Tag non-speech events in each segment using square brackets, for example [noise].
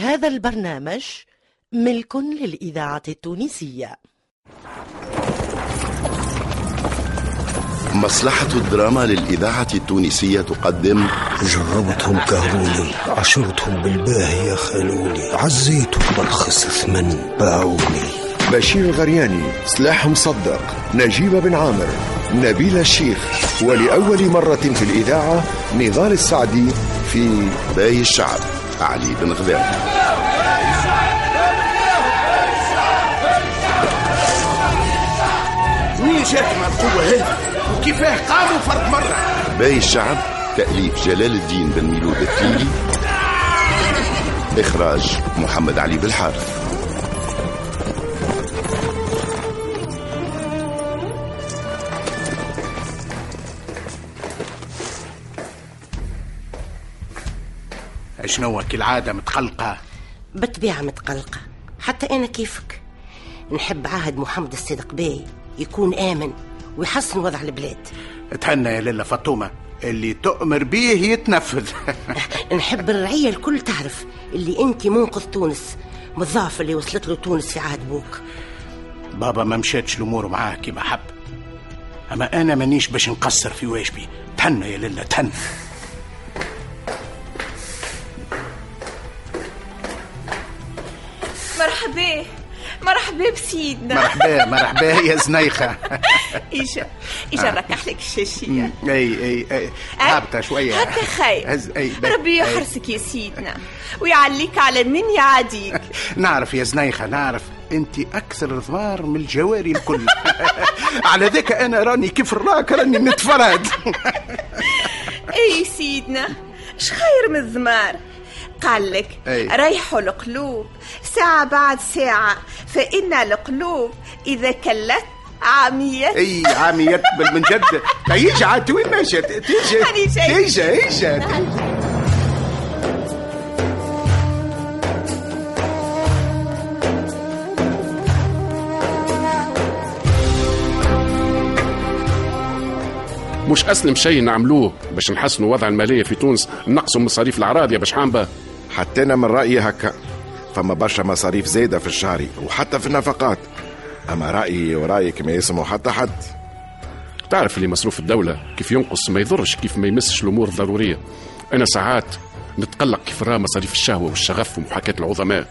هذا البرنامج ملك للإذاعة التونسية. مصلحة الدراما للإذاعة التونسية تقدم. جربتهم كهروني عشرتهم بالباهية خلوني عزيتهم برخص ثمن باعوني. بشير الغرياني سلاح مصدق نجيب بن عامر نبيل الشيخ ولأول مرة في الإذاعة نضال السعدي في باي الشعب. علي بن غذام منين جاتهم القوة هذه؟ وكيفاه؟ قاموا فرد مرة. باي الشعب تأليف جلال الدين بن ميلود التيلي. إخراج محمد علي بالحارث. شنو كالعادة متقلقة؟ بالطبيعة متقلقة. حتى أنا كيفك؟ نحب عهد محمد الصادق باي يكون آمن ويحسن وضع البلاد. تهنى يا للا فاطمة اللي تؤمر بيه يتنفذ. [laughs] نحب الرعية الكل تعرف اللي أنت منقذ تونس من الضعف اللي وصلت له تونس في عهد بوك بابا ما مشاتش الأمور معاه كما حب أما أنا مانيش باش نقصر في واجبي. تهنى يا ليلة تهنى. مرحبا. مرحبا بسيدنا. مرحبا مرحبا يا زنيخة. [laughs] اجا اجا نركح لك الشاشية أي أي أي. هابطة شوية. هكا خير هز أي بك. ربي يحرسك يا سيدنا. ويعليك على من يعاديك. [laughs] نعرف يا زنيخة نعرف. أنت أكثر ضمار من الجواري الكل. [laughs] على ذاك أنا راني كيف الراك راني نتفرد أي سيدنا اش خير من الزمار؟ قال لك أي. ريحوا القلوب. ساعة بعد ساعة. فإن القلوب إذا كلت عامية. إي عامي يقبل من جد. تيجي عاد وين ماشية؟ تيجي. تيجي تيجي مش أسلم شيء نعملوه باش نحسنوا وضع المالية في تونس. نقصوا مصاريف الأعراض يا باش حامبة. حتى أنا من رأيي هكا. فما برشا مصاريف زايدة في الشهر وحتى في النفقات. أما رأيي ورأيك ما يسمعوا حتى حد. تعرف اللي مصروف الدولة كيف ينقص ما يضرش كيف ما يمسش الأمور الضرورية. أنا ساعات نتقلق كيف راه مصاريف الشهوة والشغف ومحاكاة العظماء.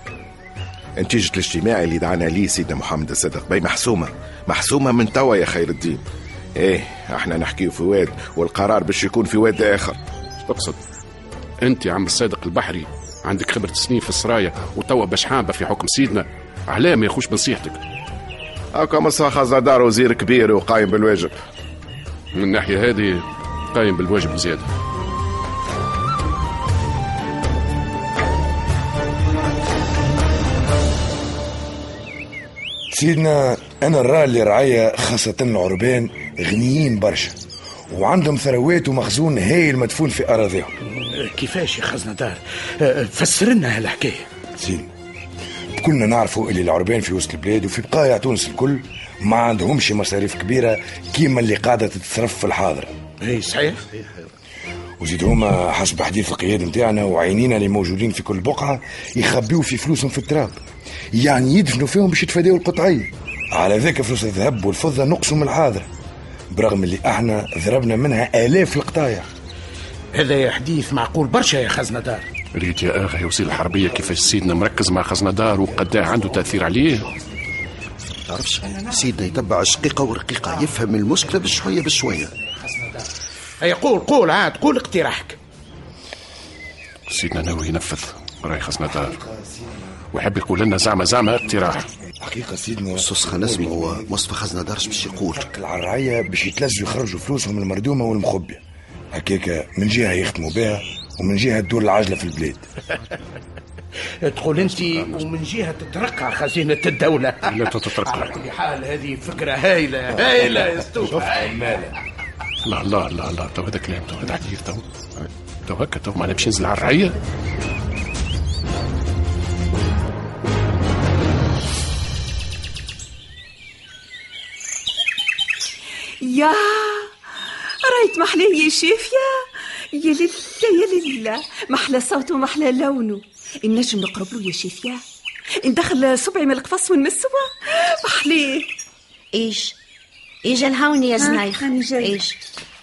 نتيجة الاجتماع اللي دعانا ليه سيدنا محمد الصدق باي محسومة. محسومة من توا يا خير الدين. إيه إحنا نحكيه في واد والقرار باش يكون في واد آخر. اقصد أنت يا عم الصادق البحري؟ عندك خبرة سنين في السرايا وتوا باش حامبه في حكم سيدنا. علاه ما يخوش بنصيحتك. هاكا مصا خزدار وزير كبير وقايم بالواجب. من الناحيه هذه قايم بالواجب زيادة. سيدنا أنا نرى اللي رعاية خاصة العربان غنيين برشا وعندهم ثروات ومخزون هايل مدفون في أراضيهم. كيفاش يا خزنة دار؟ أه، فسر لنا هالحكاية. سيدنا كلنا نعرفوا اللي العربان في وسط البلاد وفي بقايا تونس الكل ما عندهمش مصاريف كبيرة كيما اللي قاعدة تتصرف في الحاضرة إي صحيح. وزيد هما حسب حديث القيادة نتاعنا وعينينا اللي موجودين في كل بقعة يخبيوا في فلوسهم في التراب. يعني يدفنوا فيهم باش يتفاداوا القطعية على ذاك فلوس الذهب والفضة نقصوا من الحاضرة برغم اللي إحنا ضربنا منها آلاف القطايع. هذا يا حديث معقول برشا يا خزنة دار ريت يا آخي وزير الحربية كيفاش سيدنا مركز مع خزنة دار وقداه عنده تأثير عليه؟ تعرفش سيدنا يتبع شقيقة ورقيقة يفهم المشكلة بشوية بشوية. هيا قول قول عاد قول اقتراحك. سيدنا ناوي ينفذ. راي خزنة دار ويحب يقول لنا زعما زعما اقتراح. حقيقة سيدنا سوس خلينا نسمعوا مصطفى خزنة دارش باش يقول. العراية باش يتلزوا يخرجوا فلوسهم المردومة والمخبية. هكاك من جهة يختموا بها ومن جهة تدور العجلة في البلاد. [laughs] تقول انت ومن جهة تترقع خزينة الدولة. لا تترقع. على كل حال هذه فكرة هايلة هايلة يا هايلة. لا لا لا لا تو هذا كلام تو هذا حديث تو. تو هكا تو معنا باش ينزل على الرعية. يا رأيت محلاه يا شافية يا لله يا لله. محلى صوته ومحلى لونه. النجم نقرب له يا شافية ندخل صبعي من القفص ونمسوا محليه إيش؟ إيش الهوني يا زنايخ. إيش؟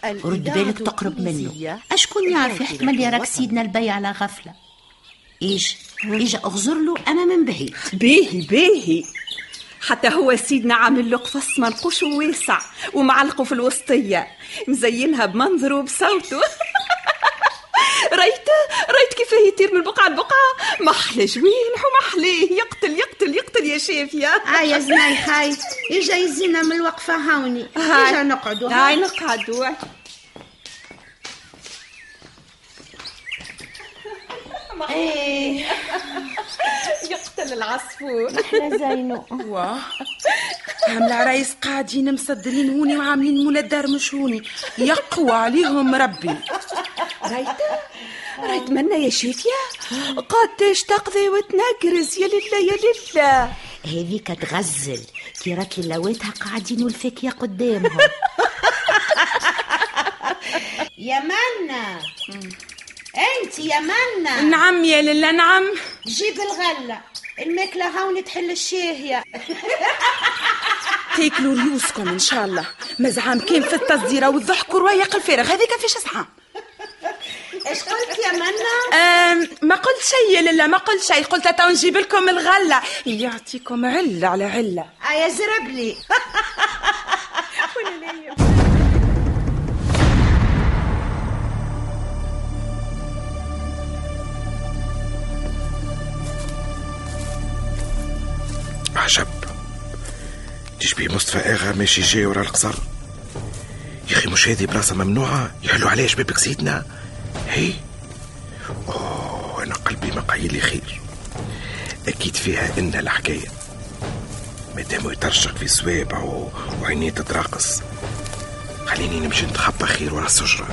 رد بالك تقرب منه. اشكون يعرف يحتمل راك سيدنا البي على غفلة. إيش؟ إيش أغزر له؟ أنا من بعيد باهي باهي حتى هو سيدنا عامل له قفص منقوش وواسع ومعلقه في الوسطية مزينها بمنظره وبصوته. [laughs] ريت ريت كيفاه يطير من بقعة لبقعة. محلى جوينح ومحليه يقتل يقتل يقتل يا شافية. آه يا زنايخ هاي إجا يزينا من الوقفة هوني إجا نقعدوا. هاي نقعدوا. إيه. [laughs] [laughs] يقتل العصفور. إحنا زينو. واه هم العرايس قاعدين مصدرين هوني وعاملين مولد دار مشهوني يقوى عليهم ربي. ريت ريت منا يا شافية قداش تقضي وتنقرز يا لله يا لله. هذيك تغزل. كي راكي لواتها قاعدين والفاكية قدامهم. [laughs] يا منا أنت يا منا نعم يا لله نعم. جيب الغلة. الماكلة هون تحل الشاهية تاكلوا ريوسكم إن شاء الله. مزعام كان في التصديرة والضحك وروايق الفارغ. هذيك فيش زعام. إيش قلت يا أم ما قلت شيء يا لله ما قلت شيء. قلت تو نجيب لكم الغلة. يعطيكم علة على علة. آه يا زربلي. تشبيه مصطفى إغا ماشي جاي ورا القصر. يا أخي مش هذه بلاصة ممنوعة؟ يحلوا عليها شبابك سيدنا هي؟ أوه أنا قلبي ما قايل خير. أكيد فيها إن الحكاية. مادام يترشق في سوابعه وعينيه تتراقص. خليني نمشي نتخبى خير ورا السجرة.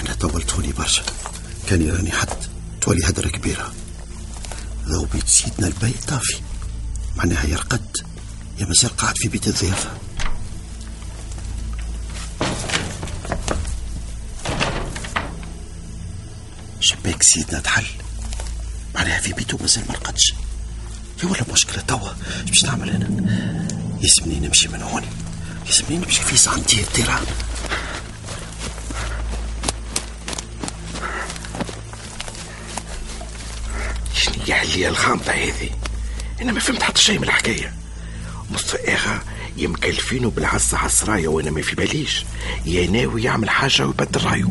أنا طولتوني برشا. كان يراني حد. تولي هدرة كبيرة. ذو بيت سيدنا البي طافي. معناها يا رقد يا مازال قاعد في بيت الضيافة شباك سيدنا تحل. معناها في بيته مازال ما رقدش. يا ولا مشكلة توا باش نعمل أنا؟ يلزمني نمشي من هوني يلزمني نمشي في ساعتين تيران هي اللي الغامضة هذه أنا ما فهمت حتى شيء من الحكاية. مصطفى آغا يا مكلفينه بالعزة عصراية وأنا ما في باليش. يا ناوي يعمل حاجة ويبدل رأيه.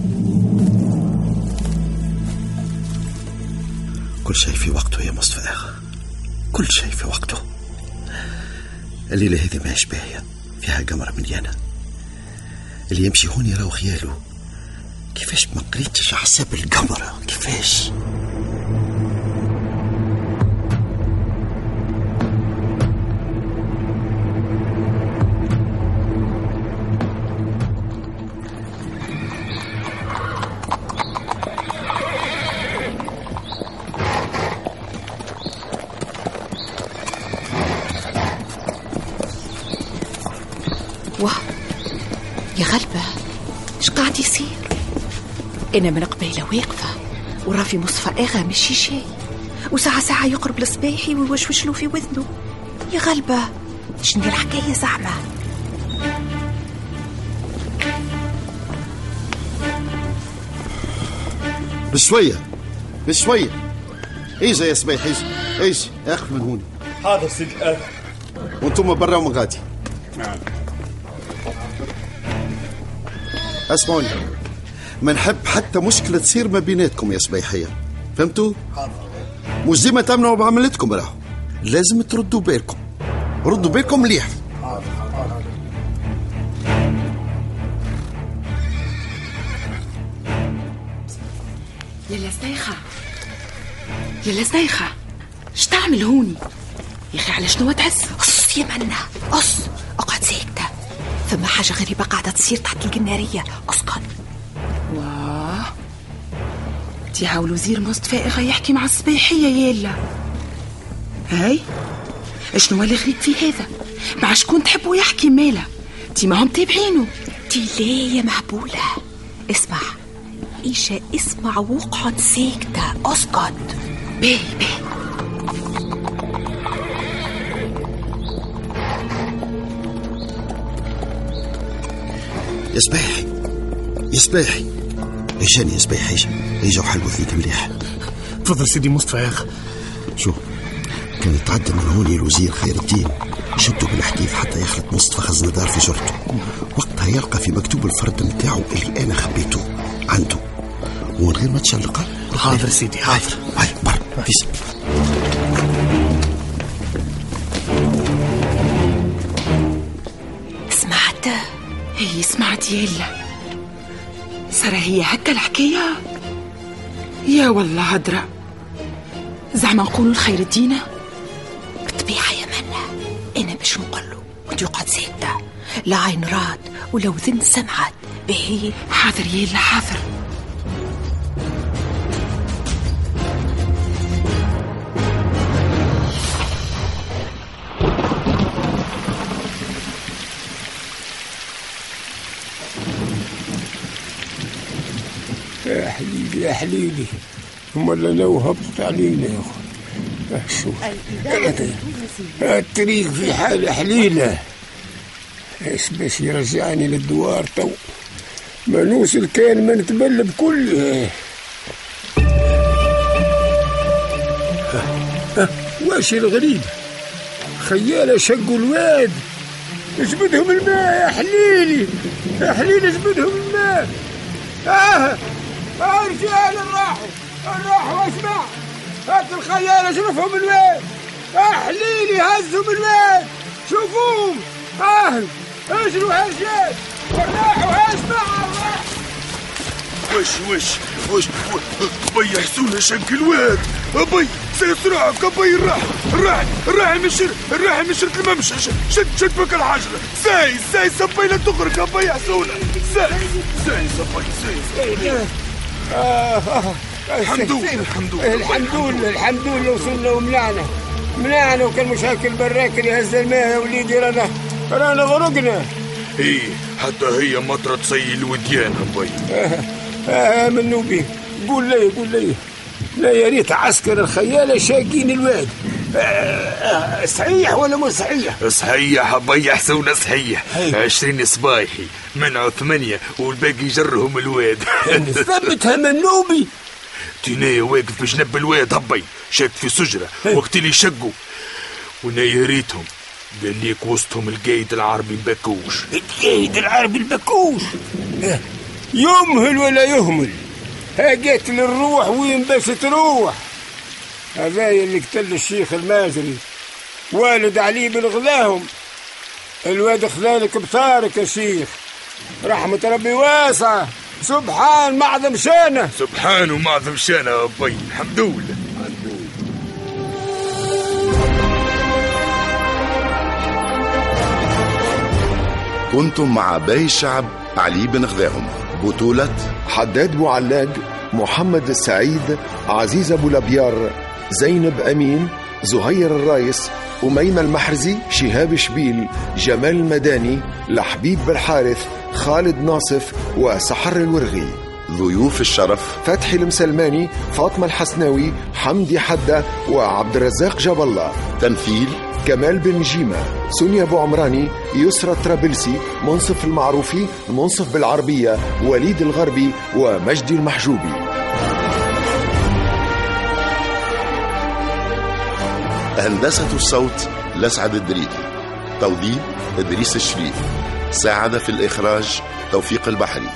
كل شيء في وقته يا مصطفى آغا كل شيء في وقته. الليلة هذه ما باهية فيها قمر مليانة اللي يمشي هون يراو خياله. كيفاش ما قريتش على حساب القمر؟ كيفاش؟ يا غلبة إيش قاعد يصير؟ أنا من قبيلة واقفة ورافي مصطفى إغا ماشي شي وساعة ساعة يقرب لصباحي ويوشوش له في وذنه. يا غلبة شنو الحكاية زعما بشوية بشوية. ايجا يا صبيح ايجا ايجا اخف من هوني حاضر سيدي. وأنتم برا ومن غادي. نعم. اسمعوني ما نحب حتى مشكلة تصير ما بيناتكم يا صبيحية فهمتوا؟ مش ديما تمنعوا بعملتكم راهو. لازم تردوا بالكم. ردوا بالكم مليح. يا زنيخة يا زنيخة اش تعمل هوني يا أخي على شنو تحس؟ قص يا منا قص أقعد ساكتة. ثم حاجة غريبة قاعدة تصير تحت القنارية اسكت واه تي هاو الوزير مصطفى يحكي مع الصبيحية يالا. هاي شنو اللي غريب في هذا؟ مع شكون تحبوا يحكي ماله تي ما هم تابعينه قلتي ليه يا مهبولة. اسمع. إيشا اسمع واقعد ساكتة. اسكت باهي باهي. يا سباحي يا سباحي اجاني يا سباحي اجا اجا وحلوا ثنيك مليح تفضل سيدي مصطفى يا أخي. شو؟ كان يتعدى من هوني الوزير خير الدين. يشدوا بالحديث حتى يخلط مصطفى خزندار في جرته. وقتها يلقى في مكتوب الفرد نتاعو اللي أنا خبيته. عنده. ومن غير ما تشلق؟ حاضر سيدي حاضر. هاي بر. فيس هي سمعت يلا سارة هي هكا الحكاية؟ يا والله هدرة زعما نقولوا الخير الدينة بالطبيعة يا منى أنا باش نقوله وانت يقعد ساكتة لا عين راد ولا وذن سمعت. باهي حاضر يلا حاضر. يا حليلي يا حليلي امال أنا وهبطت علينا يا أخوي آه، الطريق في حالة حليلة إيش باش يرجعني للدوار تو ما نوصل كان ما نتبلى بكل واش الغريب خيالة شقوا الواد جبدهم الماء يا حليلي يا حليلي جبدهم الماء آه آه رجال راحوا راحوا اسمع هات الخيال اشرفهم الوين آه حليلي هزهم الوين شوفوهم. آه اجروا هالجاد راحوا اسمع وش وش وش بي حسون شق الواد ابي سيسرعك ابي الراح الراح الراح المشر الراح المشر الممشى شد شد بك الحجرة ساي ساي سبي لا تغرق ابي حسون ساي ساي سبي ساي ساي آه آه الحمد لله الحمد لله الحمد لله. الحمد لله وصلنا ومنعنا. منعنا وكان مشاكل براك اللي هز الماء يا وليدي رانا رانا غرقنا. إيه حتى هي مطرة سي الوديان ابي آه آه من نوبي. قول لي قول لي. لا يا ريت عسكر الخيالة شاقين الواد. آه آه صحيح ولا مو صحيح؟ صحيح ابي حسون صحيح. عشرين صبايحي منعوا ثمانية والباقي جرهم الواد. [laughs] ثبتها من نوبي تينايا واقف بجنب الواد هبي. شاد في سجرة وقت اللي شقوا. وأنا يا ريتهم قال ليك وسطهم القايد العربي البكوش. القايد العربي البكوش؟ يمهل ولا يهمل. ها قتل الروح وين باش تروح؟ هذا اللي قتل الشيخ المازري. والد علي بن غلاهم. الواد خذالك بثارك يا شيخ. رحمة ربي واسعة. سبحان معظم شانه. سبحان ومعظم شانه يا أبي. الحمد لله. كنتم مع باقي الشعب علي بن غذاهم بطولة حداد بوعلاق محمد السعيد عزيز أبو لبيار زينب أمين زهير الرايس أميمة المحرزي شهاب شبيل جمال المداني لحبيب بالحارث خالد ناصف وسحر الورغي. ضيوف الشرف. فتحي المسلماني فاطمة الحسناوي حمدي حدة وعبد الرزاق جاب الله. تمثيل كمال بن جيمة سونيا أبو عمراني يسرى الطرابلسي منصف المعروفي منصف بالعربية وليد الغربي ومجدي المحجوبي. هندسة الصوت لسعد الدريدي. توظيف إدريس الشريف. ساعد في الإخراج توفيق البحري.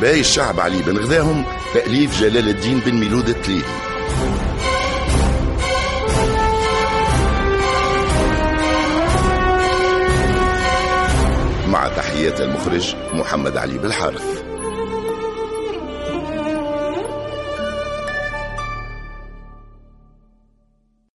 باقي الشعب علي بن غذاهم تأليف جلال الدين بن ميلود التليلي مع تحيات المخرج محمد علي بالحارث